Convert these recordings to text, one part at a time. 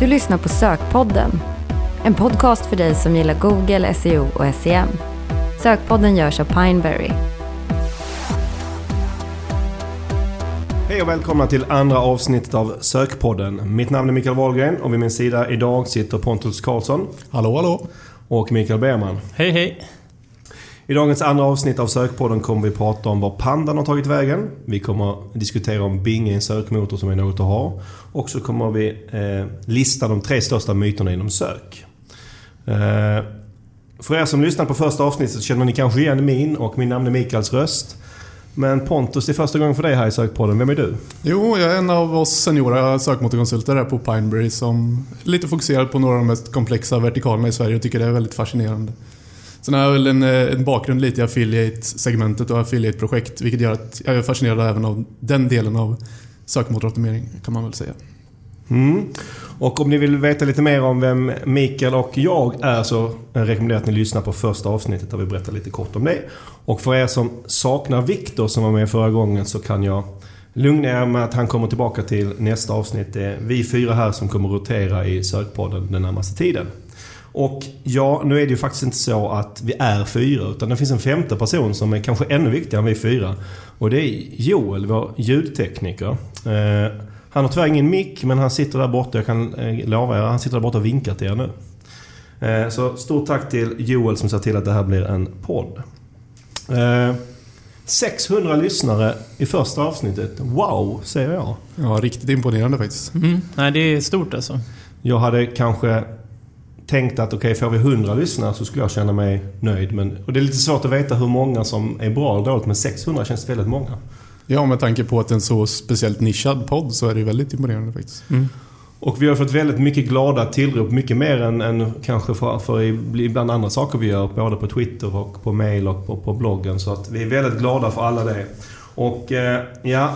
Du lyssnar på Sökpodden. En podcast för dig som gillar Google, SEO och SEM. Sökpodden görs av Pineberry. Hej och välkomna till andra avsnittet av Sökpodden. Mitt namn är Mikael Wahlgren och vid min sida idag sitter Pontus Karlsson Hallå, hallå. och Mikael Berman. Hej hej! I dagens andra avsnitt av Sökpodden kommer vi prata om var pandan har tagit vägen. Vi kommer diskutera om Bing är en sökmotor som är något att ha. Och så kommer vi eh, lista de tre största myterna inom sök. Eh, för er som lyssnar på första avsnittet känner ni kanske igen min och min namn är Mikaels röst. Men Pontus, det är första gången för dig här i Sökpodden. Vem är du? Jo, jag är en av oss seniora sökmotorkonsulter här på Pineberry som är lite fokuserad på några av de mest komplexa vertikalerna i Sverige och tycker det är väldigt fascinerande. Sen har jag väl en, eh, en bakgrund lite i affiliate-segmentet och affiliate-projekt vilket gör att jag är fascinerad även av den delen av sökmotoroptimering kan man väl säga. Mm. Och om ni vill veta lite mer om vem Mikael och jag är så rekommenderar jag att ni lyssnar på första avsnittet där vi berättar lite kort om det. Och för er som saknar Viktor som var med förra gången så kan jag lugna er med att han kommer tillbaka till nästa avsnitt. Det är vi fyra här som kommer rotera i Sökpodden den närmaste tiden. Och ja, nu är det ju faktiskt inte så att vi är fyra utan det finns en femte person som är kanske ännu viktigare än vi fyra. Och det är Joel, vår ljudtekniker. Eh, han har tyvärr ingen mick men han sitter där borta, jag kan eh, lova er, han sitter där borta och vinkar till er nu. Eh, så stort tack till Joel som ser till att det här blir en podd. Eh, 600 lyssnare i första avsnittet. Wow, säger jag. Ja, riktigt imponerande faktiskt. Mm. Nej, det är stort alltså. Jag hade kanske tänkt att okej, får vi 100 lyssnare så skulle jag känna mig nöjd. Men, och det är lite svårt att veta hur många som är bra eller dåligt, men 600 känns väldigt många. Ja, med tanke på att en så speciellt nischad podd så är det väldigt imponerande faktiskt. Och vi har fått väldigt mycket glada tillrop, mycket mer än, än kanske för, för ibland andra saker vi gör, både på Twitter och på mail och på, på bloggen. Så att vi är väldigt glada för alla det. Och eh, ja,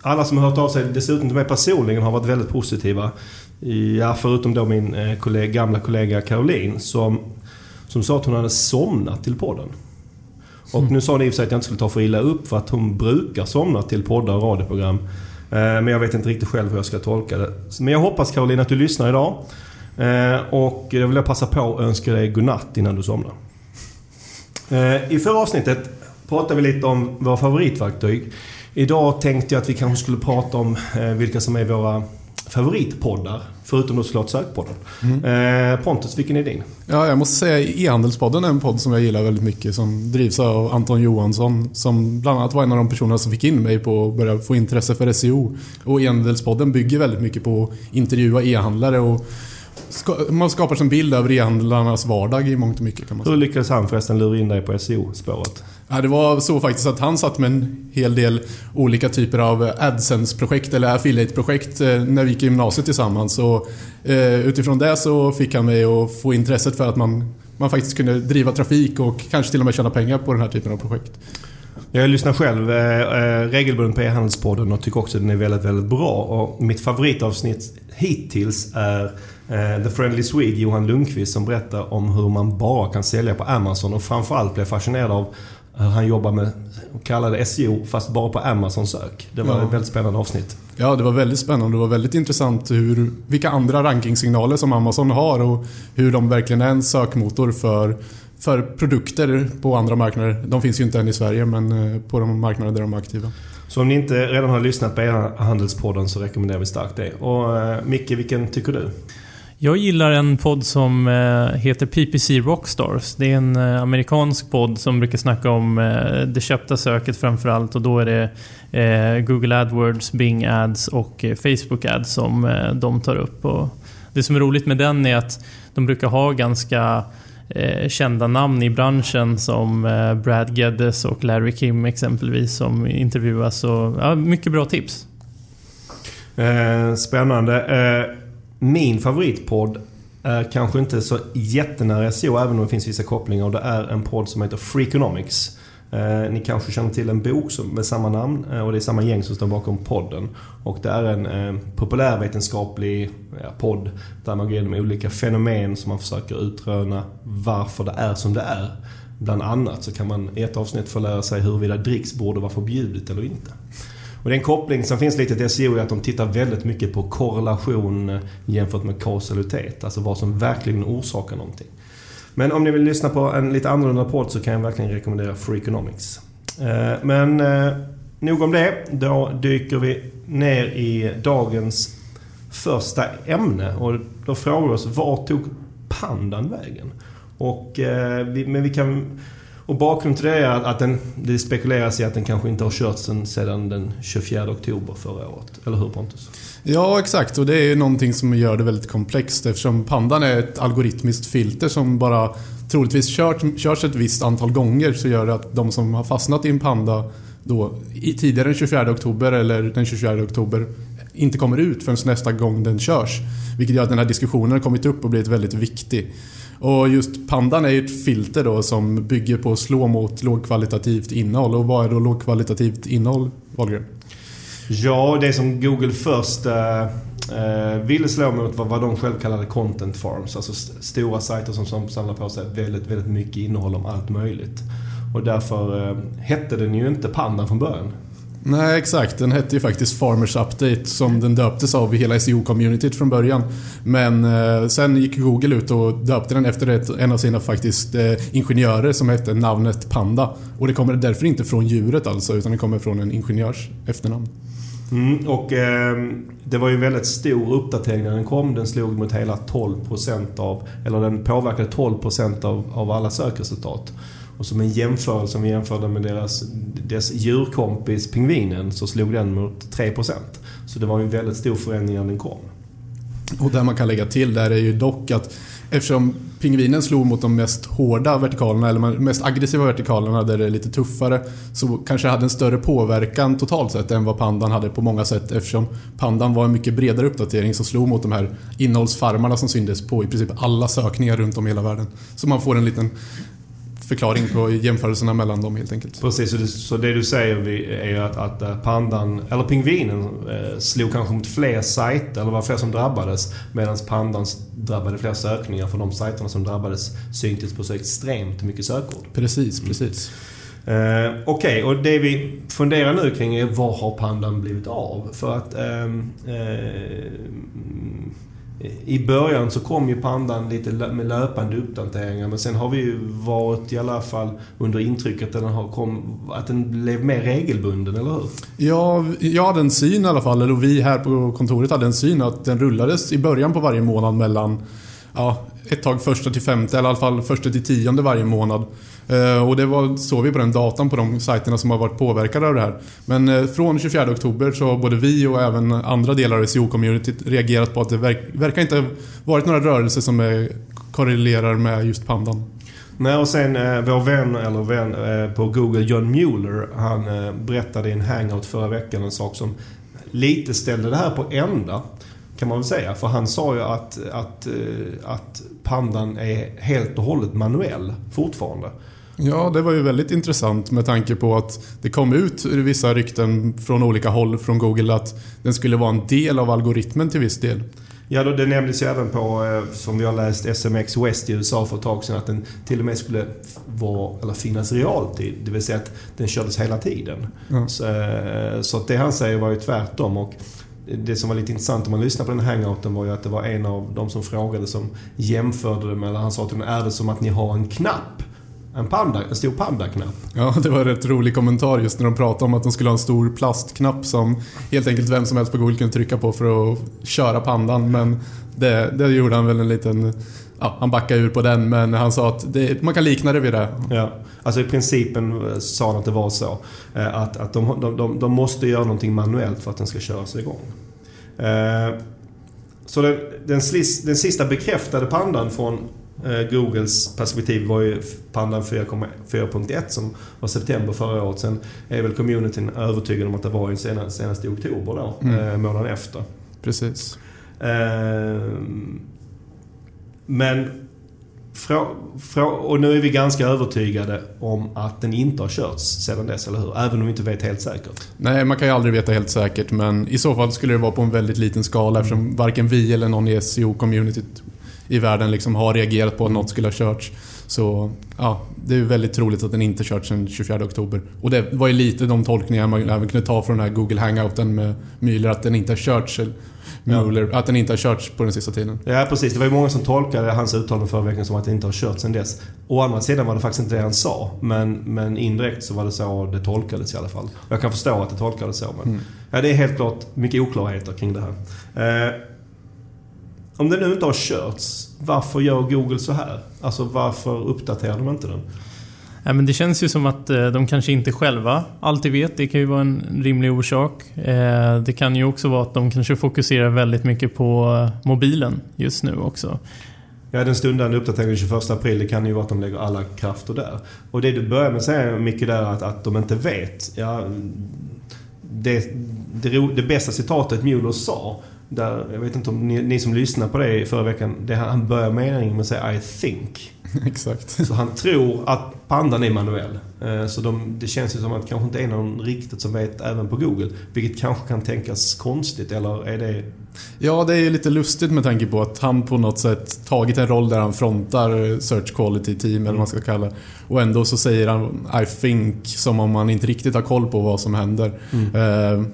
alla som har hört av sig dessutom till mig personligen har varit väldigt positiva. Ja, förutom då min eh, kollega, gamla kollega Caroline som, som sa att hon hade somnat till podden. Och nu sa ni i och för sig att jag inte skulle ta för illa upp för att hon brukar somna till poddar och radioprogram. Eh, men jag vet inte riktigt själv hur jag ska tolka det. Men jag hoppas Caroline att du lyssnar idag. Eh, och jag vill passa på att önska dig godnatt innan du somnar. I förra avsnittet pratade vi lite om våra favoritverktyg. Idag tänkte jag att vi kanske skulle prata om vilka som är våra favoritpoddar. Förutom då såklart Sökpodden. Eh, Pontus, vilken är din? Ja, jag måste säga E-handelspodden är en podd som jag gillar väldigt mycket som drivs av Anton Johansson som bland annat var en av de personerna som fick in mig på att börja få intresse för SEO. Och E-handelspodden bygger väldigt mycket på att intervjua e-handlare och ska, man skapar sig en bild över e-handlarnas vardag i mångt och mycket kan man säga. Hur lyckades han förresten lura in dig på SEO-spåret? Ja, det var så faktiskt att han satt med en hel del olika typer av AdSense-projekt eller affiliate-projekt eh, när vi gick i gymnasiet tillsammans. Och, eh, utifrån det så fick han mig att få intresset för att man, man faktiskt kunde driva trafik och kanske till och med tjäna pengar på den här typen av projekt. Jag lyssnar själv eh, eh regelbundet på e-handelspodden och tycker också att den är väldigt, väldigt bra. Och mitt favoritavsnitt hittills är eh, The Friendly Swede, Johan Lundqvist, som berättar om hur man bara kan sälja på Amazon. Och framförallt blir fascinerad av han jobbar med, kallade SEO, fast bara på Amazon-sök. Det var Ja. ett väldigt spännande avsnitt. Ja, det var väldigt spännande. Det var väldigt intressant hur, vilka andra rankingsignaler som Amazon har och hur de verkligen är en sökmotor för, för produkter på andra marknader. De finns ju inte än i Sverige, men eh, på de marknader där de är aktiva. Så om ni inte redan har lyssnat på e-handelspodden så rekommenderar vi starkt det. Och eh, Micke, vilken tycker du? Jag gillar en podd som eh, heter PPC Rockstars. Det är en eh, amerikansk podd som brukar snacka om eh, det köpta söket framförallt och då är det Google AdWords, Bing Ads och Facebook Ads som de tar upp. Och det som är roligt med den är att de brukar ha ganska kända namn i branschen som Brad Geddes och Larry Kim exempelvis som intervjuas. Och, ja, mycket bra tips. Eh, spännande. Eh, min favoritpodd är kanske inte så jättenära SEO, även om det finns vissa kopplingar. Och det är en podd som heter Freakonomics. Eh, ni kanske känner till en bok som, med samma namn eh, och det är samma gäng som står bakom podden. Och det är en eh, populärvetenskaplig ja, podd där man går igenom olika fenomen som man försöker utröna varför det är som det är. Bland annat så kan man i ett avsnitt få lära sig huruvida dricks borde vara förbjudet eller inte. Och det är en koppling som finns lite till SEO är att de tittar väldigt mycket på korrelation jämfört med kausalitet. Alltså vad som verkligen orsakar någonting. Men om ni vill lyssna på en lite annorlunda podd så kan jag verkligen rekommendera Freakonomics. Economics. Eh, men eh, nog om det. Då dyker vi ner i dagens första ämne. Och då frågar vi oss, var tog pandan vägen? Och, eh, men vi kan och bakgrunden till det är att den, det spekuleras i att den kanske inte har körts sedan, sedan den 24 oktober förra året. Eller hur Pontus? Ja, exakt. Och det är ju någonting som gör det väldigt komplext eftersom Pandan är ett algoritmiskt filter som bara troligtvis kört, körs ett visst antal gånger så gör det att de som har fastnat i en Panda då, tidigare den 24 oktober eller den 24 oktober inte kommer ut förrän nästa gång den körs. Vilket gör att den här diskussionen har kommit upp och blivit väldigt viktig. Och just Pandan är ju ett filter då som bygger på att slå mot lågkvalitativt innehåll. Och vad är då lågkvalitativt innehåll, Wahlgren? Ja, det som Google först eh, eh, ville slå mot var vad de själv kallade content farms. Alltså st stora sajter som, som samlar på sig väldigt, väldigt mycket innehåll om allt möjligt. Och därför eh, hette den ju inte Pandan från början. Nej, exakt. Den hette ju faktiskt Farmers Update som den döptes av i hela SEO-communityt från början. Men eh, sen gick Google ut och döpte den efter ett, en av sina faktiskt eh, ingenjörer som hette namnet Panda. Och det kommer därför inte från djuret alltså, utan det kommer från en ingenjörs efternamn. Mm, och eh, det var ju en väldigt stor uppdatering när den kom. Den slog mot hela 12% av, eller den påverkade 12% av, av alla sökresultat. Och som en jämförelse, om vi jämförde med deras, dess djurkompis pingvinen, så slog den mot 3%. Så det var en väldigt stor förändring när den kom. Och det man kan lägga till där är ju dock att eftersom pingvinen slog mot de mest hårda vertikalerna, eller de mest aggressiva vertikalerna där det är lite tuffare, så kanske hade en större påverkan totalt sett än vad pandan hade på många sätt eftersom pandan var en mycket bredare uppdatering som slog mot de här innehållsfarmarna som syntes på i princip alla sökningar runt om i hela världen. Så man får en liten förklaring på jämförelserna mellan dem helt enkelt. Precis, så det, du säger är att, att eh, pandan, eller pingvinen, eh, slog kanske mot fler sajter, eller var fler som drabbades, medan pandan drabbade fler sökningar för de sajterna som drabbades syntes på så extremt mycket sökord. Precis, precis. Mm. Uh, Okej, okay, och det vi funderar nu kring är var har pandan blivit av? För att um, uh, i början så kom ju pandan lite med löpande uppdateringar men sen har vi ju varit i alla fall under intrycket att den, har kom, att den blev mer regelbunden, eller hur? Ja, jag hade en syn i alla fall, eller vi här på kontoret hade en syn att den rullades i början på varje månad mellan ja, ett tag första till femte, eller i alla fall första till tionde varje månad. Eh, och det var, såg vi på den datan på de sajterna som har varit påverkade av det här. Men eh, från 24 oktober så har både vi och även andra delar av SEO-communityt reagerat på att det verk, verkar inte varit några rörelser som är, korrelerar med just pandan. Nej, och sen eh, vår vän, eller vän eh, på Google, John Mueller, han eh, berättade i en hangout förra veckan en sak som lite ställde det här på ända. Kan man väl säga. För han sa ju att, att, eh, att pandan är helt och hållet manuell fortfarande. Ja, det var ju väldigt intressant med tanke på att det kom ut vissa rykten från olika håll från Google att den skulle vara en del av algoritmen till viss del. Ja, det nämndes ju även på, eh, som vi har läst, SMX West i USA för ett tag sedan, att den till och med skulle vara, eller finnas realtid. Det vill säga att den kördes hela tiden. Ja. Så, eh, så det han säger var ju tvärtom. Och det som var lite intressant om man lyssnar på den hangouten var ju att det var en av de som frågade som jämförde det med, han sa till den är det som att ni har en knapp? En, panda, en stor pandaknapp. Ja, det var en rätt rolig kommentar just när de pratade om att de skulle ha en stor plastknapp som helt enkelt vem som helst på Google kunde trycka på för att köra pandan. Men det, det gjorde han väl en liten... Ja, han backade ur på den men han sa att det, man kan likna det vid det. Ja, alltså i principen eh, sa han att det var så. Eh, att, att de, de, de, de måste göra någonting manuellt för att den ska köras igång. Eh, så den, den, den sista bekräftade pandan från Eh, Googles perspektiv var ju Pandan 4.1 som var september förra året. Sen är väl communityn övertygad om att det var ju senast, senast i oktober då, mm. Eh, månaden efter. Precis. Men och nu är vi ganska övertygade om att den inte har körts sedan dess, eller hur? Även om vi inte vet helt säkert. Nej, man kan ju aldrig veta helt säkert, men i så fall skulle det vara på en väldigt liten skala eftersom varken vi eller någon i SEO-communityt i världen liksom har reagerat på att något skulle ha körts. Så ja, det är väldigt troligt att den inte körts sedan 24 oktober. Och det var ju lite de tolkningar man även kunde ta från den här Google Hangouten med Müller, att den inte har körts Mueller, ja. att den inte har körts på den sista tiden. Ja precis, det var ju många som tolkade hans uttalande förra veckan som att det inte har körts sen dess. Å andra sidan var det faktiskt inte det han sa. Men, men indirekt så var det så det tolkades i alla fall. Jag kan förstå att det tolkades så men... Mm. Ja, det är helt klart mycket oklarheter kring det här. Eh, om det nu inte har körts, varför gör Google så här? Alltså varför uppdaterar de inte den? Ja, men det känns ju som att eh, de kanske inte själva alltid vet. Det kan ju vara en rimlig orsak. Eh, det kan ju också vara att de kanske fokuserar väldigt mycket på eh, mobilen just nu också. Ja, den stundande uppdateringen 21 april, det kan ju vara att de lägger alla krafter där. Och det du börjar med att säga mycket där, att, att de inte vet. Ja, det, det, det bästa citatet Mueller sa, där, jag vet inte om ni, ni som lyssnade på det förra veckan, det han börjar meningen med att säga I think. Exakt. Så han tror att pandan är manuell. Eh, så de, det känns ju som att det kanske inte är någon riktigt som vet även på Google. Vilket kanske kan tänkas konstigt, eller är det... Ja, det är ju lite lustigt med tanke på att han på något sätt tagit en roll där han frontar Search Quality Team, eller vad man ska kalla Och ändå så säger han I think, som om man inte riktigt har koll på vad som händer. Mm. Uh,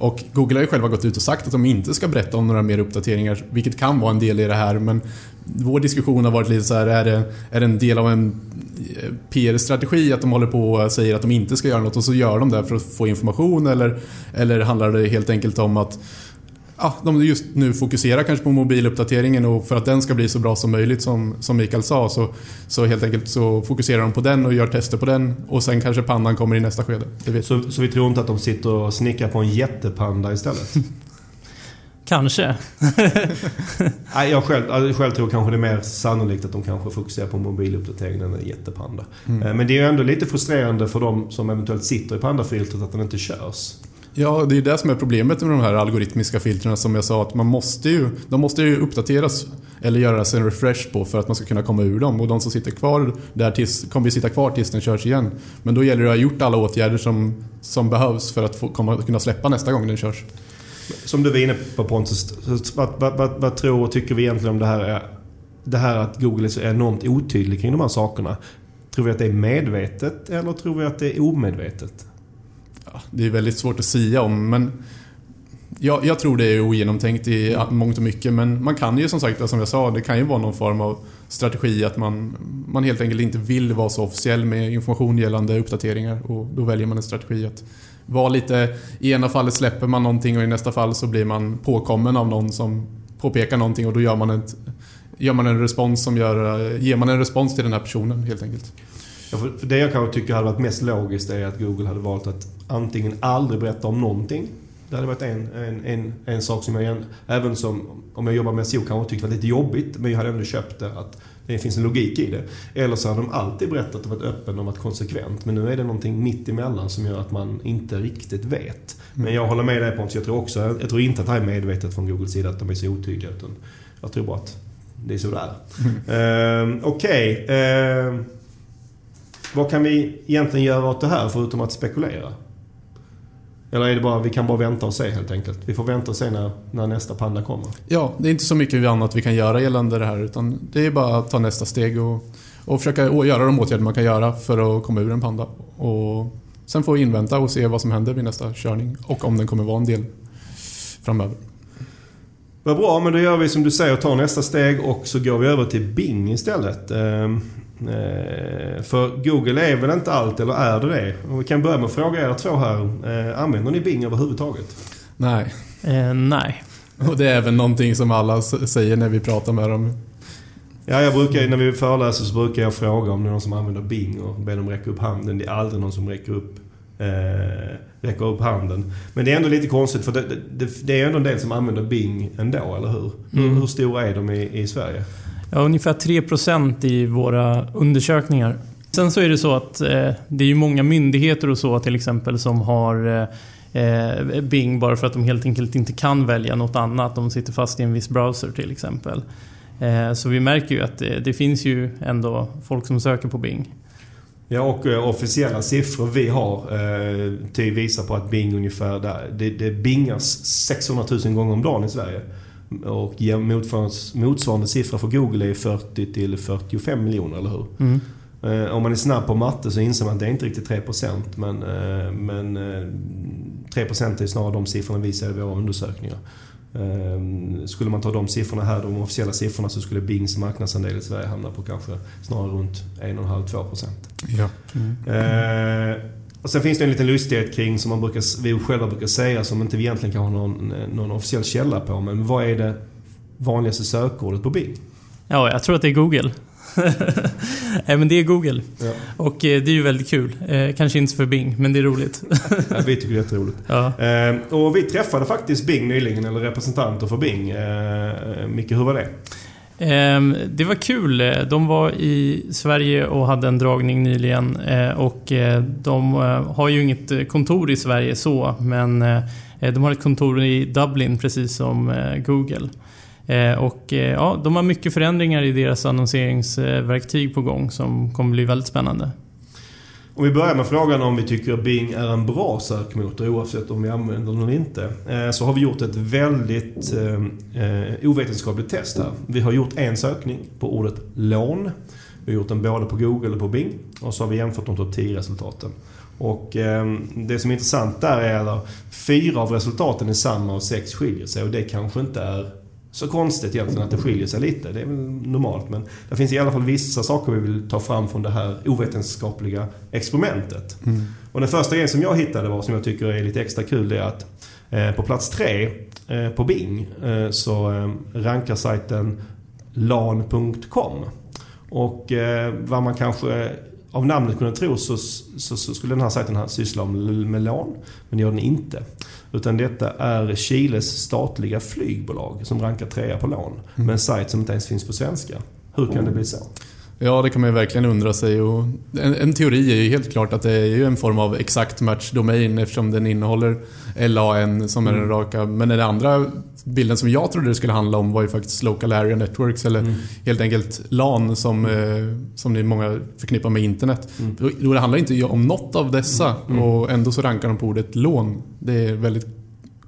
och Google har ju själva gått ut och sagt att de inte ska berätta om några mer uppdateringar, vilket kan vara en del i det här. Men vår diskussion har varit lite så här, är det, är det en del av en eh, PR-strategi att de håller på och säger att de inte ska göra något och så gör de det för att få information eller, eller handlar det helt enkelt om att ja, de just nu fokuserar kanske på mobiluppdateringen och för att den ska bli så bra som möjligt som, som Mikael sa så, så helt enkelt så fokuserar de på den och gör tester på den och sen kanske pandan kommer i nästa skede. Så, så vi tror inte att de sitter och snickrar på en jättepanda istället? Kanske. Nej, jag själv, själv tror kanske det är mer sannolikt att de kanske fokuserar på mobiluppdateringen än en jättepanda. Mm. Eh, men det är ju ändå lite frustrerande för de som eventuellt sitter i pandafiltret att den inte körs. Ja, det är det som är problemet med de här algoritmiska filtren som jag sa att man måste ju, de måste ju uppdateras eller göras en refresh på för att man ska kunna komma ur dem och de som sitter kvar där tills, kommer ju sitta kvar tills den körs igen. Men då gäller det att ha gjort alla åtgärder som, som behövs för att få, komma, kunna släppa nästa gång den körs. Som du var inne på Pontus, vad, vad, vad, vad tror och tycker vi egentligen om det här? Det här att Google är så enormt otydlig kring de här sakerna. Tror vi att det är medvetet eller tror vi att det är omedvetet? Ja, det är väldigt svårt att säga om men jag, jag, tror det är ogenomtänkt i mångt och mycket men man kan ju som sagt, som jag sa, det kan ju vara någon form av strategi att man, man helt enkelt inte vill vara så officiell med information gällande uppdateringar och då väljer man en strategi att vara lite... I ena fallet släpper man någonting och i nästa fall så blir man påkommen av någon som påpekar någonting och då gör man, ett, gör man en respons som gör... Ger man en respons till den här personen helt enkelt. Ja, för det jag kanske tycker hade varit mest logiskt är att Google hade valt att antingen aldrig berätta om någonting. Det hade varit en, en, en, en sak som jag även som, om jag jobbar med SEO kanske tyckte var lite jobbigt, men jag hade ändå köpt det. Att det finns en logik i det. Eller så har de alltid berättat och varit öppen och varit konsekvent. Men nu är det någonting mitt emellan som gör att man inte riktigt vet. Men mm. jag håller med dig Pontus. Jag tror också, jag tror inte att det här är medvetet från Googles sida att de är så otydliga. Utan jag tror bara att det är så det är. Mm. Uh, Okej. Okay. Uh, vad kan vi egentligen göra åt det här förutom att spekulera? Eller är det bara, vi kan bara vänta och se helt enkelt? Vi får vänta och se när, när nästa panda kommer. Ja, det är inte så mycket annat vi kan göra gällande det här utan det är bara att ta nästa steg och, och försöka göra de åtgärder man kan göra för att komma ur en panda. Och sen får vi invänta och se vad som händer vid nästa körning och om den kommer vara en del framöver. Vad bra, men då gör vi som du säger, tar nästa steg och så går vi över till Bing istället. Eh, för Google är väl inte allt, eller är det det? Och vi kan börja med att fråga er två här. Eh, använder ni Bing överhuvudtaget? Nej. Eh, nej. Och det är även någonting som alla säger när vi pratar med dem. Ja, jag brukar, när vi föreläser så brukar jag fråga om det är någon som använder Bing och ber dem räcka upp handen. Det är aldrig någon som räcker upp, eh, räcker upp handen. Men det är ändå lite konstigt för det, det, det är ändå en del som använder Bing ändå, eller hur? Mm. Hur, hur stora är de i, i Sverige? Ja, ungefär 3% i våra undersökningar. Sen så är det så att eh, det är ju många myndigheter och så till exempel som har eh, eh, Bing bara för att de helt enkelt inte kan välja något annat. De sitter fast i en viss browser till exempel. Eh, så vi märker ju att det, det, finns ju ändå folk som söker på Bing. Ja, och eh, officiella siffror vi har eh, visar på att Bing ungefär, där, det, det bingas 600 000 gånger om dagen i Sverige. Och motsvarande siffra för Google är 40 till 45 miljoner, eller hur? Mm. Eh, om man är snabb på matte så inser man att det är inte riktigt 3% men, eh, men 3% är snarare de siffrorna vi ser i våra undersökningar. Skulle man ta de siffrorna här, de officiella siffrorna, så skulle Bings marknadsandel i Sverige hamna på kanske snarare runt 1,5-2%. Ja. Mm. Och sen finns det en liten lustighet kring, som man brukar, vi själva brukar säga, som inte vi egentligen kan ha någon, någon officiell källa på. Men vad är det vanligaste sökordet på Bing? Ja, jag tror att det är Google. Nej men det är Google. Ja. Och eh, det är ju väldigt kul. Eh, kanske inte för Bing, men det är roligt. ja, vi tycker det är jätteroligt. Ja. Eh, och vi träffade faktiskt Bing nyligen, eller representanter för Bing. Eh, Micke, hur var det? Ehm, det var kul. De var i Sverige och hade en dragning nyligen. Eh, och eh, de eh, har ju inget kontor i Sverige så, men de har ett kontor i Dublin precis som Google. Och ja, de har mycket förändringar i deras annonseringsverktyg på gång som kommer bli väldigt spännande. Om vi börjar med frågan om vi tycker Bing är en bra sökmotor oavsett om vi använder den eller inte. Eh, så har vi gjort ett väldigt eh, eh, ovetenskapligt test här. Vi har gjort en sökning på ordet lån. Vi har gjort den både på Google och på Bing. Och så har vi jämfört de topp 10 resultaten. Och eh, det som är intressant där är att fyra av resultaten är samma och sex skiljer sig. Och det kanske inte är så konstigt egentligen att det skiljer sig lite. Det är väl normalt. Men det finns i alla fall vissa saker vi vill ta fram från det här ovetenskapliga experimentet. Mm. Och den första grejen som jag hittade var, som jag tycker är lite extra kul, det är att eh, på plats tre eh, på Bing eh, så eh, rankar sajten lan.com. Och eh, vad man kanske av namnet kunde tro så, så, så, skulle den här sajten syssla med lån. Men det gör den inte. Utan detta är Chiles statliga flygbolag som rankar trea på lån. Mm. Med en sajt som inte ens finns på svenska. Hur kan det bli så? Ja, det kan man ju verkligen undra sig. Och en, en, teori är ju helt klart att det är ju en form av exakt match domain eftersom den innehåller LAN som är den mm. raka. Men den andra bilden som jag trodde det skulle handla om var ju faktiskt Local Area Networks eller mm. helt enkelt LAN som, eh, som ni många förknippar med internet. Mm. Då, det handlar inte om något av dessa mm. mm. och ändå så rankar de på ordet lån. Det är väldigt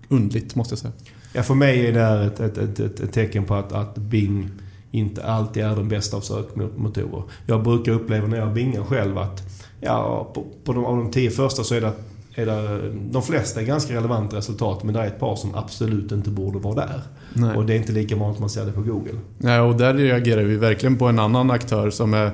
undligt måste jag säga. Ja, för mig är det här ett, ett, ett, ett tecken på att, att Bing inte alltid är den bästa av sökmotorer. Jag brukar uppleva när jag bingar själv att ja, på, på de, av de tio första så är det, är det de flesta är ganska relevanta resultat men det är ett par som absolut inte borde vara där. Nej. Och det är inte lika vanligt man ser det på Google. Nej, och där reagerar vi verkligen på en annan aktör som är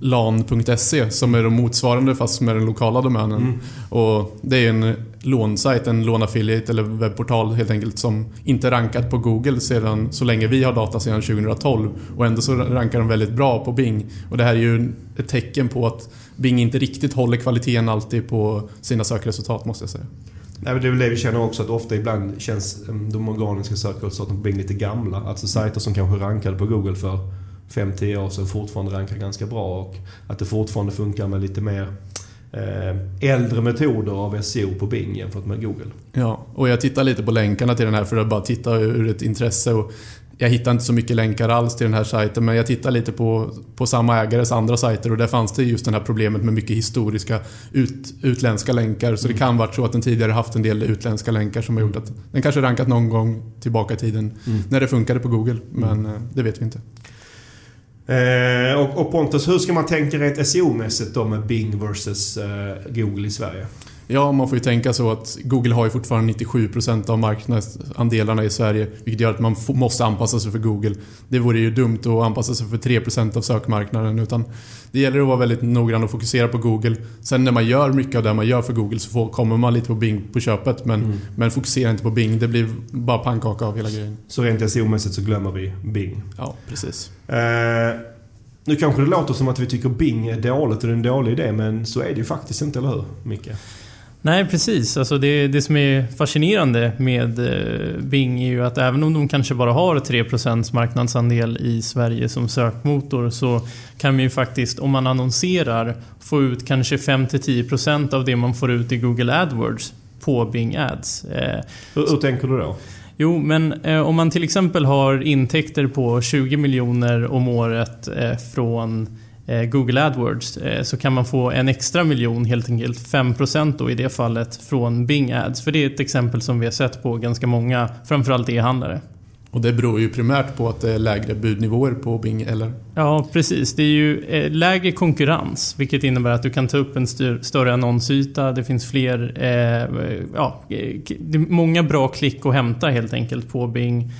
lan.se som är de motsvarande fast med den lokala domänen. Mm. Och det är en lånsajt, en lånaffiliate eller webbportal helt enkelt som inte rankat på Google sedan så länge vi har data sedan 2012 och ändå så rankar de väldigt bra på Bing. Och det här är ju ett tecken på att Bing inte riktigt håller kvaliteten alltid på sina sökresultat måste jag säga. Nej, det är väl det vi känner också att ofta ibland känns eh, de organiska sökresultaten på Bing lite gamla. Alltså sajter som kanske rankade på Google för 5-10 år sedan fortfarande rankar ganska bra och att det fortfarande funkar med lite mer äldre metoder av SEO på Bing jämfört med Google. Ja, och jag tittar lite på länkarna till den här för att bara titta ur ett intresse. Och jag hittar inte så mycket länkar alls till den här sajten men jag tittar lite på, på samma ägares andra sajter och där fanns det just det här problemet med mycket historiska ut, utländska länkar. Så det kan vara så att den tidigare haft en del utländska länkar som har gjort att den kanske rankat någon gång tillbaka i tiden mm. när det funkade på Google. Men mm. det vet vi inte. Eh, och, och, Pontus, hur ska man tänka rent SEO-mässigt då med Bing versus eh, Google i Sverige? Ja, man får ju tänka så att Google har ju fortfarande 97% av marknadsandelarna i Sverige, vilket gör att man måste anpassa sig för Google. Det vore ju dumt att anpassa sig för 3% av sökmarknaden, utan det gäller att vara väldigt noggrann och fokusera på Google. Sen när man gör mycket av det man gör för Google så får, kommer man lite på Bing på köpet, men, mm. men fokusera inte på Bing. Det blir bara pannkaka av hela grejen. Så rent SEO-mässigt så glömmer vi Bing? Ja, precis. Eh, nu kanske det låter som att vi tycker Bing är dåligt och det är en dålig idé, men så är det ju faktiskt inte, eller hur Micke? Nej, precis. Alltså det, det som är fascinerande med eh, Bing är ju att även om de kanske bara har 3% marknadsandel i Sverige som sökmotor så kan man ju faktiskt, om man annonserar, få ut kanske 5-10% av det man får ut i Google AdWords på Bing Ads. Eh, hur, hur tänker du då? Jo, men eh, om man till exempel har intäkter på 20 miljoner om året eh, från Google AdWords eh, så kan man få en extra miljon, helt enkelt 5% då i det fallet, från Bing Ads. För det är ett exempel som vi har sett på ganska många, framförallt e-handlare. Och det beror ju primärt på att det är lägre budnivåer på Bing, eller? Ja, precis. Det är ju eh, lägre konkurrens, vilket innebär att du kan ta upp en större annonsyta. Det finns fler... Eh, ja, det är många bra klick att hämta helt enkelt på Bing.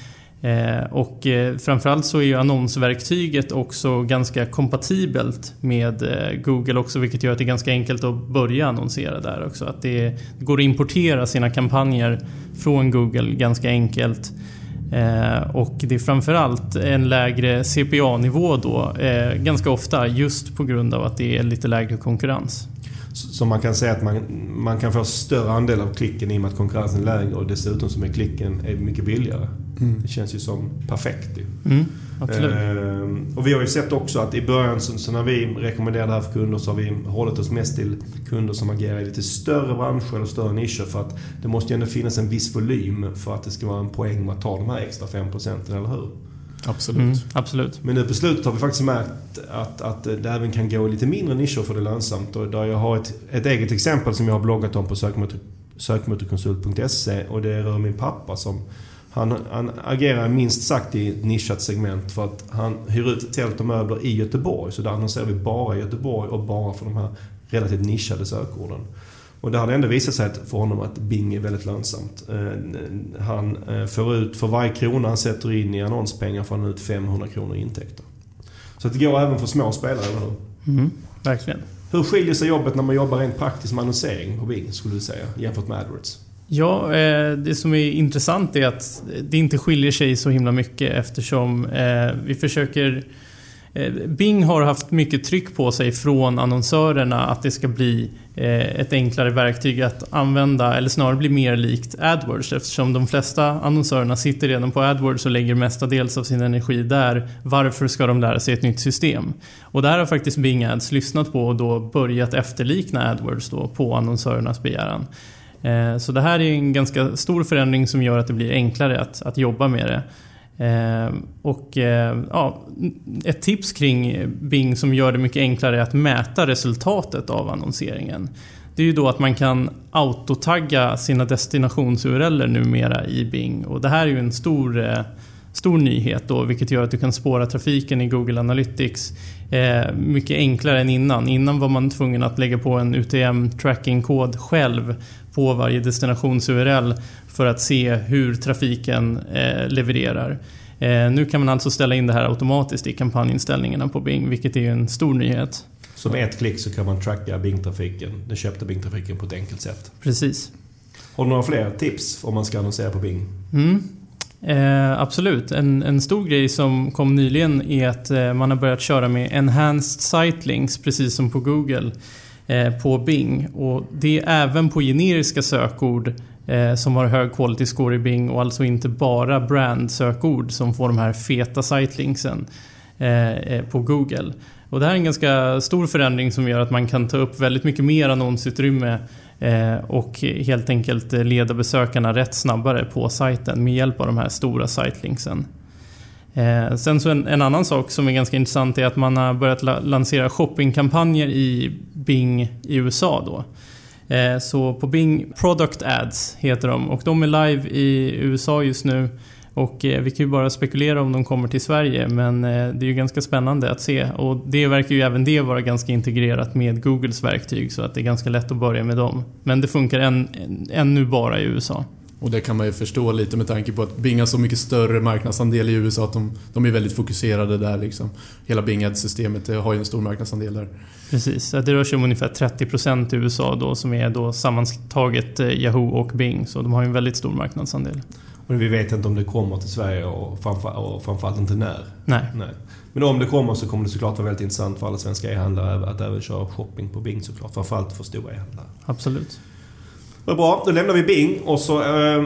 Eh, och eh, framförallt så är ju annonsverktyget också ganska kompatibelt med eh, Google också vilket gör att det är ganska enkelt att börja annonsera där också. Att det, går att importera sina kampanjer från Google ganska enkelt. Och det är framförallt en lägre CPA-nivå då, ganska ofta just på grund av att det är lite lägre konkurrens. Så man kan säga att man, man kan få större andel av klicken i och med att konkurrensen är lägre och dessutom som är klicken är mycket billigare. Mm. Det känns ju som perfekt. Mm, absolut. Eh, och vi har ju sett också att i början så, så, när vi rekommenderar det här för kunder så har vi hållit oss mest till kunder som agerar i lite större branscher eller större nischer för att det måste ju ändå finnas en viss volym för att det ska vara en poäng med att ta de här extra 5 procenten, eller hur? Absolut. Mm, absolut. Men nu på slutet har vi faktiskt märkt att, att det även kan gå i lite mindre nischer för det är lönsamt. Och där jag har ett, ett eget exempel som jag har bloggat om på sökmotor, sökmotorkonsult.se och det rör min pappa som han, han agerar minst sagt i ett nischat segment för att han hyr ut tält och möbler i Göteborg. Så där annonserar vi bara i Göteborg och bara för de här relativt nischade sökorden. Och det hade ändå visat sig för honom att Bing är väldigt lönsamt. Eh, han eh, får ut, för varje krona han sätter in i annonspengar får han ut 500 kronor i intäkter. Så det går även för små spelare, eller hur? Mm, verkligen. Hur skiljer sig jobbet när man jobbar rent praktiskt med annonsering på Bing, skulle du säga, jämfört med AdWords? Ja, eh, det som är intressant är att det inte skiljer sig så himla mycket eftersom vi försöker Eh, Bing har haft mycket tryck på sig från annonsörerna att det ska bli eh, ett enklare verktyg att använda, eller snarare bli mer likt AdWords eftersom de flesta annonsörerna sitter redan på AdWords och lägger mestadels av sin energi där. Varför ska de lära sig ett nytt system? Och där har faktiskt Bing Ads lyssnat på och då börjat efterlikna AdWords då på annonsörernas begäran. Eh, så det här är en ganska stor förändring som gör att det blir enklare att, att jobba med det. Ehm, och eh, ja, ett tips kring Bing som gör det mycket enklare är att mäta resultatet av annonseringen. Det är ju då att man kan autotagga sina destinations-URLer numera i Bing. Och det här är ju en stor, eh, stor nyhet då, vilket gör att du kan spåra trafiken i Google Analytics eh, mycket enklare än innan. Innan var man tvungen att lägga på en UTM-tracking-kod själv på varje destinations-URL för att se hur trafiken eh, levererar. Eh, nu kan man alltså ställa in det här automatiskt i kampanjinställningarna på Bing, vilket är en stor nyhet. Så med ett klick så kan man tracka Bing-trafiken, den köpta Bing-trafiken på ett enkelt sätt? Precis. Har du några fler tips om man ska annonsera på Bing? Mm. Eh, absolut. En, en, stor grej som kom nyligen är att eh, man har börjat köra med Enhanced Site Links, precis som på Google, Eh, på Bing. Och det är även på generiska sökord eh, som har hög quality score i Bing och alltså inte bara brand-sökord som får de här feta sitelinksen eh, på Google. Och det här är en ganska stor förändring som gör att man kan ta upp väldigt mycket mer annonsutrymme och helt enkelt leda besökarna rätt snabbare på sajten med hjälp av de här stora sitelinksen. Eh, sen så en, en, annan sak som är ganska intressant är att man har börjat la lansera shoppingkampanjer i Bing i USA då. Eh, så på Bing Product Ads heter de och de är live i USA just nu. Och eh, vi kan ju bara spekulera om de kommer till Sverige men eh, det är ju ganska spännande att se och det verkar ju även det vara ganska integrerat med Googles verktyg så att det är ganska lätt att börja med dem. Men det funkar än, ännu bara i USA. Och det kan man ju förstå lite med tanke på att Bing har så mycket större marknadsandel i USA att de, de är väldigt fokuserade där. Liksom. Hela Bing Ads-systemet har ju en stor marknadsandel där. Precis, det rör sig om ungefär 30% i USA då som är då sammantaget eh, Yahoo och Bing. Så de har ju en väldigt stor marknadsandel. Men vi vet inte om det kommer till Sverige och, framför, och framförallt inte när. Nej. Nej. Men om det kommer så kommer det såklart vara väldigt intressant för alla svenska e-handlare att även köra shopping på Bing såklart. Framförallt för stora e-handlare. Absolut. Vad bra, då lämnar vi Bing och så eh,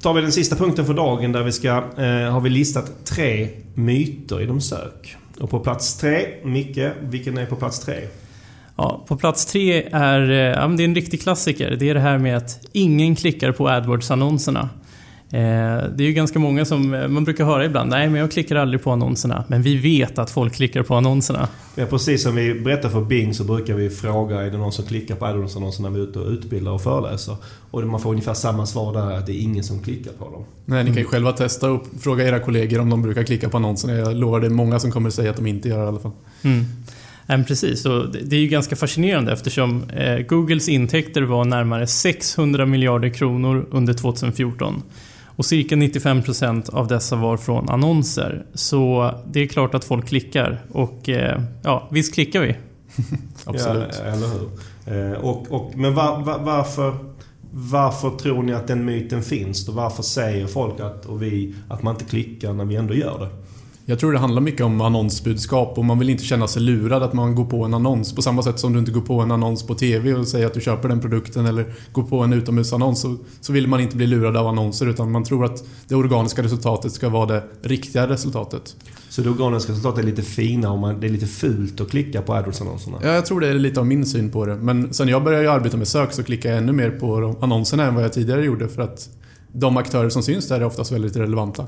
tar vi den sista punkten för dagen där vi ska, eh, har vi listat tre myter inom sök. Och på plats tre, Micke, vilken är på plats tre? Ja, på plats tre är, eh, ja ja, det är en riktig klassiker. Det är det här med att ingen klickar på AdWords-annonserna. Eh, det är ju ganska många som, eh, man brukar höra ibland, nej men jag klickar aldrig på annonserna. Men vi vet att folk klickar på annonserna. Ja, precis som vi berättar för Bing så brukar vi fråga, är det någon som klickar på AdWords-annonserna när vi är ute och utbildar och föreläser? Och man får ungefär samma svar där, att det är ingen som klickar på dem. Nej, ni kan ju själva testa och fråga era kollegor om de brukar klicka på annonserna. Jag lovar, det är många som kommer säga att de inte gör det i alla fall. Mm. Ja, precis, och det är ju ganska fascinerande eftersom eh, Googles intäkter var närmare 600 miljarder kronor under 2014. Och cirka 95% av dessa var från annonser. Så det är klart att folk klickar. Och eh, ja, visst klickar vi. Absolut. Ja, eller hur? Eh, och, och, men var, var, varför, varför tror ni att den myten finns? Och varför säger folk att, och vi att man inte klickar när vi ändå gör det? Jag tror det handlar mycket om annonsbudskap och man vill inte känna sig lurad att man går på en annons. På samma sätt som du inte går på en annons på TV och säger att du köper den produkten eller går på en utomhusannons så, så vill man inte bli lurad av annonser utan man tror att det organiska resultatet ska vara det riktiga resultatet. Så det organiska resultatet är lite fina och man, det är lite fult att klicka på AdWords-annonserna? Ja, jag tror det är lite av min syn på det. Men sen jag började arbeta med sök så klickar jag ännu mer på annonserna än vad jag tidigare gjorde för att de aktörer som syns där är oftast väldigt relevanta.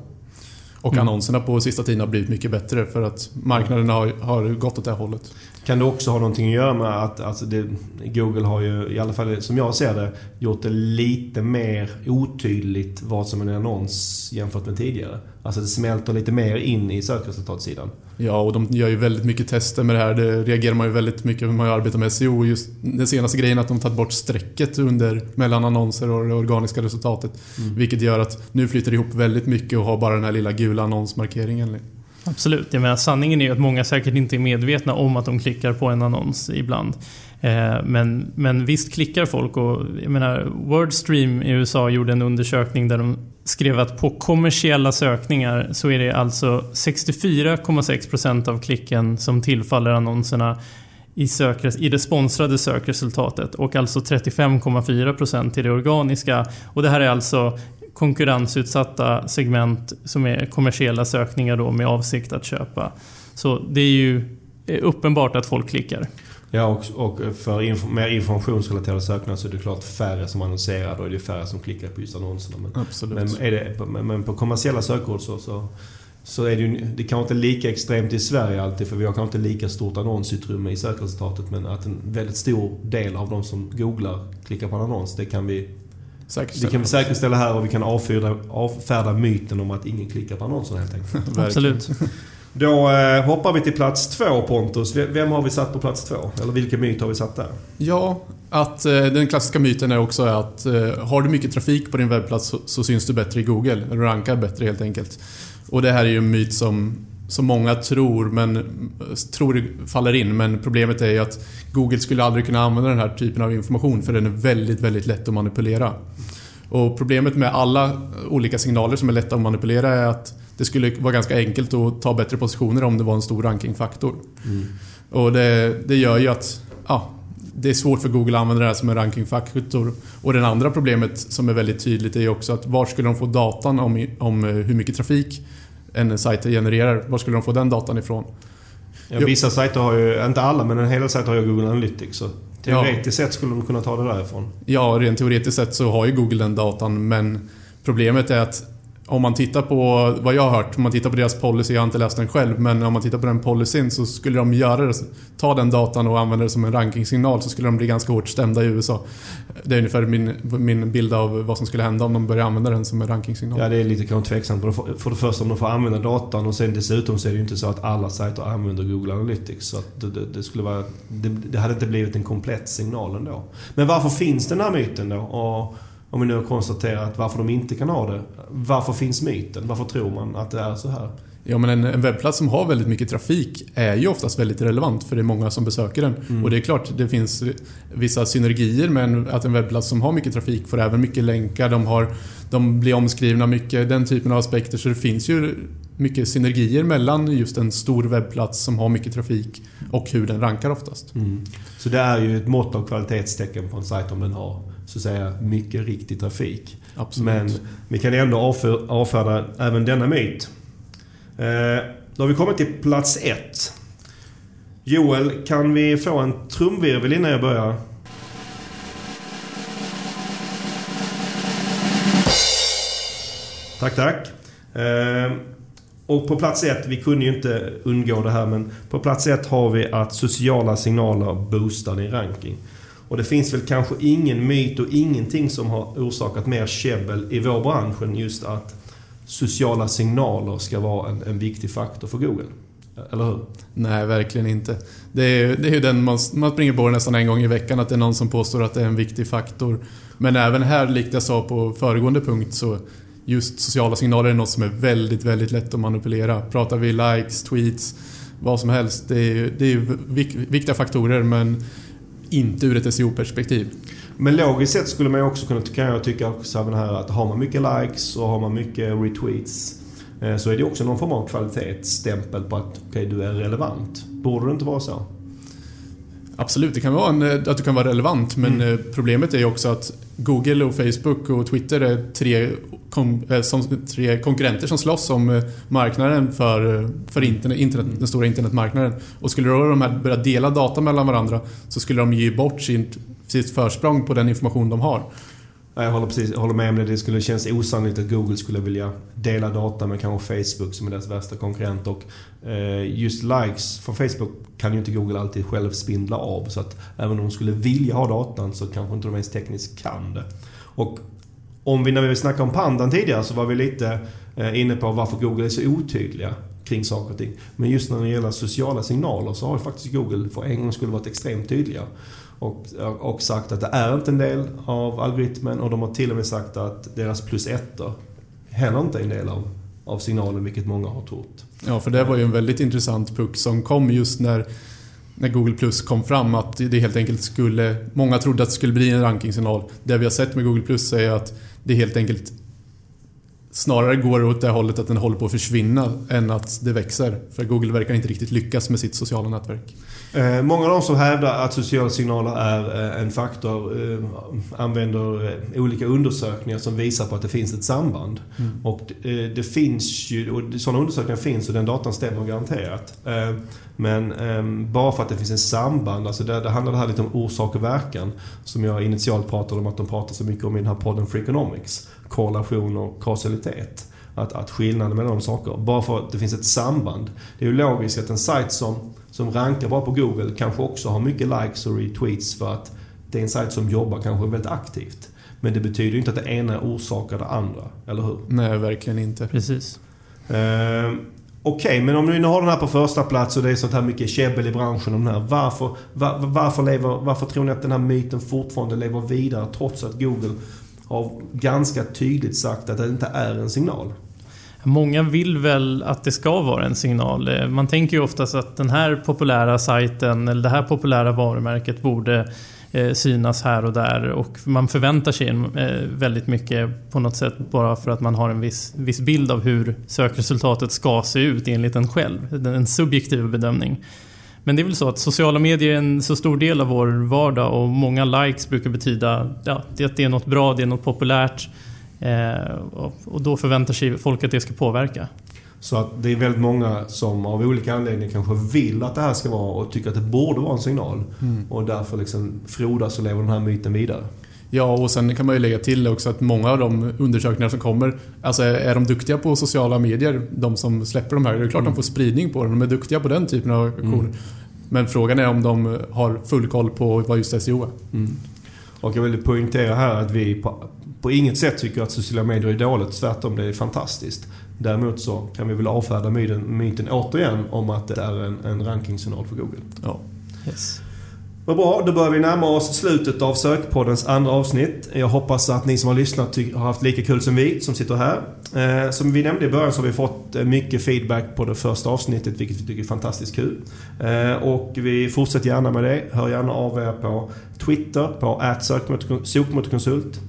Och mm. annonserna på sista tiden har blivit mycket bättre för att marknaden har, har gått åt det hållet. Kan det också ha någonting att göra med att alltså det, Google har ju, i alla fall som jag ser det, gjort det lite mer otydligt vad som är en annons jämfört med tidigare? Alltså det smälter lite mer in i sökresultatsidan. Ja, och de gör ju väldigt mycket tester med det här. Det reagerar man ju väldigt mycket när man arbetar med SEO. Just den senaste grejen är att de tagit bort strecket under, mellan annonser och det organiska resultatet. Mm. Vilket gör att nu flyter det ihop väldigt mycket och har bara den här lilla gula annonsmarkeringen. Absolut. Jag menar, sanningen är ju att många säkert inte är medvetna om att de klickar på en annons ibland. Eh, men, men visst klickar folk och jag menar, Wordstream i USA gjorde en undersökning där de skrev att på kommersiella sökningar så är det alltså 64,6% av klicken som tillfaller annonserna i, sök, i det sponsrade sökresultatet och alltså 35,4% i det organiska. Och det här är alltså konkurrensutsatta segment som är kommersiella sökningar då med avsikt att köpa. Så det är ju eh, uppenbart att folk klickar. Ja, och, och för inf mer informationsrelaterade sökningar så är det klart färre som annonserar. Då är det färre som klickar på just annonserna. Men, Absolut. men, är det, men på kommersiella sökord så, så, så är det ju det kanske inte lika extremt i Sverige alltid för vi har kanske inte lika stort annonsutrymme i sökresultatet. Men att en väldigt stor del av de som googlar klickar på en annons, det kan vi det kan vi säkerställa här och vi kan avfärda, avfärda myten om att ingen klickar på annonserna helt enkelt. Absolut. Då eh, hoppar vi till plats två Pontus. Vem har vi satt på plats två? Eller vilken myt har vi satt där? Ja, att eh, den klassiska myten är också att eh, har du mycket trafik på din webbplats så, så syns du bättre i Google. Du rankar bättre helt enkelt. Och det här är ju en myt som, som många tror, men, tror faller in. Men problemet är ju att Google skulle aldrig kunna använda den här typen av information för den är väldigt, väldigt lätt att manipulera. Och problemet med alla olika signaler som är lätta att manipulera är att det skulle vara ganska enkelt att ta bättre positioner om det var en stor rankingfaktor. Mm. Och det, det gör ju att ja, det är svårt för Google att använda det här som en rankingfaktor. Och det andra problemet som är väldigt tydligt är också att var skulle de få datan om, om hur mycket trafik en sajt genererar? Var skulle de få den datan ifrån? Ja, vissa sajter har ju, inte alla, men en hel del sajter har ju Google Analytics. Så teoretiskt ja. sett skulle de kunna ta det därifrån. Ja, rent teoretiskt sett så har ju Google den datan, men problemet är att om man tittar på vad jag har hört, om man tittar på deras policy, jag har inte läst den själv, men om man tittar på den policyn så skulle de göra det, ta den datan och använda det som en rankingsignal så skulle de bli ganska hårt stämda i USA. Det är ungefär min, min bild av vad som skulle hända om de börjar använda den som en rankingsignal. Ja, det är lite kanske tveksamt. För det första om de får använda datan och sen dessutom så är det ju inte så att alla sajter använder Google Analytics. Så det, det, det, skulle vara, det, det hade inte blivit en komplett signal ändå. Men varför finns den här myten då? Och om vi nu har konstaterat varför de inte kan ha det. Varför finns myten? Varför tror man att det är så här? Ja, men en, en webbplats som har väldigt mycket trafik är ju oftast väldigt relevant för det är många som besöker den. Mm. Och det är klart, det finns vissa synergier med att en webbplats som har mycket trafik får även mycket länkar, de, har, de blir omskrivna mycket, den typen av aspekter. Så det finns ju mycket synergier mellan just en stor webbplats som har mycket trafik och hur den rankar oftast. Mm. Så det är ju ett mått av kvalitetstecken på en sajt om den har så att säga mycket riktig trafik. Absolut. Men vi kan ändå avfärda även denna myt. Eh, då har vi kommit till plats ett. Joel, kan vi få en trumvirvel innan jag börjar? Tack, tack. Eh, och på plats ett, vi kunde ju inte undgå det här, men på plats ett har vi att sociala signaler boostar din ranking. Och det finns väl kanske ingen myt och ingenting som har orsakat mer käbbel i vår bransch än just att sociala signaler ska vara en, en viktig faktor för Google. Eller hur? Nej, verkligen inte. Det är, det är ju den man, man springer på nästan en gång i veckan, att det är någon som påstår att det är en viktig faktor. Men även här, likt jag sa på föregående punkt, så just sociala signaler är något som är väldigt, väldigt lätt att manipulera. Pratar vi likes, tweets, vad som helst. Det är, det är viktiga faktorer, men inte ur ett SEO-perspektiv. Men logiskt sett skulle man ju också kunna, kan jag tycka, också här att har man mycket likes och har man mycket retweets eh, så är det också någon form av kvalitetsstämpel på att okay, du är relevant. Borde det inte vara så? Absolut, det kan vara en, eh, att du kan vara relevant men mm. Eh, problemet är ju också att Google och Facebook och Twitter är tre, kom, som, tre konkurrenter som slåss om marknaden för, för internet, internet, den stora internetmarknaden. Och skulle då de här börja dela data mellan varandra så skulle de ge bort sitt, sitt försprång på den information de har. Jag håller, precis, håller med om det. Det skulle kännas osannolikt att Google skulle vilja dela data med kanske Facebook som är deras värsta konkurrent. Och eh, just likes från Facebook kan ju inte Google alltid själv spindla av. Så att även om de skulle vilja ha datan så kanske inte de ens tekniskt kan det. Och om vi, när vi snackade om pandan tidigare så var vi lite eh, inne på varför Google är så otydliga kring saker och ting. Men just när det gäller sociala signaler så har ju faktiskt Google för en gång skulle varit extremt tydliga. Och, och sagt att det är inte en del av algoritmen och de har till och med sagt att deras plus ettor heller inte är en del av, av signalen, vilket många har trott. Ja, för det var ju en väldigt intressant puck som kom just när, när Google Plus kom fram att det helt enkelt skulle... Många trodde att det skulle bli en rankingsignal. Det vi har sett med Google Plus är att det helt enkelt snarare går åt det hållet att den håller på att försvinna än att det växer. För Google verkar inte riktigt lyckas med sitt sociala nätverk. Eh, många av de som hävdar att sociala signaler är eh, en faktor eh, använder olika undersökningar som visar på att det finns ett samband. Mm. Och det finns ju, och sådana undersökningar finns och den datan stämmer garanterat. Men bara för att det finns en samband, alltså det, det handlar det här lite om orsak och verkan. Som jag initialt pratade om att de pratar så mycket om i den här podden Freakonomics. Korrelation och kausalitet. Att, att skillnaden mellan de saker, bara för att det finns ett samband. Det är ju logiskt att en sajt som som rankar bra på Google kanske också har mycket likes och retweets för att det är en sajt som jobbar kanske väldigt aktivt. Men det betyder ju inte att det ena orsakar det andra, eller hur? Nej, verkligen inte. Precis. Uh, Okej, okay, men om du nu har den här på första plats och det är sånt här mycket käbbel i branschen om den här. Varför, var, varför, lever, varför tror ni att den här myten fortfarande lever vidare trots att Google har ganska tydligt sagt att det inte är en signal? Många vill väl att det ska vara en signal. Man tänker ju oftast att den här populära sajten eller det här populära varumärket borde eh, synas här och där och man förväntar sig eh, väldigt mycket på något sätt bara för att man har en viss, viss bild av hur sökresultatet ska se ut enligt en själv. En subjektiv bedömning. Men det är väl så att sociala medier är en så stor del av vår vardag och många likes brukar betyda ja, att det är något bra, det är något populärt. Eh, och då förväntar sig folk att det ska påverka. Så att det är väldigt många som av olika anledningar kanske vill att det här ska vara och tycker att det borde vara en signal. Mm. Och därför liksom frodas och lever den här myten vidare. Ja, och sen kan man ju lägga till också att många av de undersökningar som kommer, alltså är de duktiga på sociala medier, de som släpper de här, det är klart mm. de får spridning på det. De är duktiga på den typen av aktioner. Mm. Men frågan är om de har full koll på vad just SEO är. Mm. Och jag vill poängtera här att vi på, på inget sätt tycker att sociala medier är dåligt. Tvärtom, det är fantastiskt. Däremot så kan vi väl avfärda myten, myten återigen om att det är en, en rankingsignal för Google. Ja. Yes. Vad bra, då börjar vi närma oss slutet av Sökpoddens andra avsnitt. Jag hoppas att ni som har lyssnat har haft lika kul som vi som sitter här. Eh, som vi nämnde i början så har vi fått eh, mycket feedback på det första avsnittet, vilket vi tycker är fantastiskt kul. Eh, och vi fortsätter gärna med det. Hör gärna av er på Twitter, på sokmotorkonsult.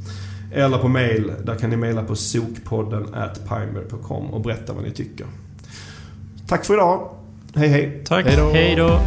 Eller på mail, där kan ni mejla på sokpodden pineberry.com och berätta vad ni tycker. Tack för idag. Hej hej. Tack. Hej då.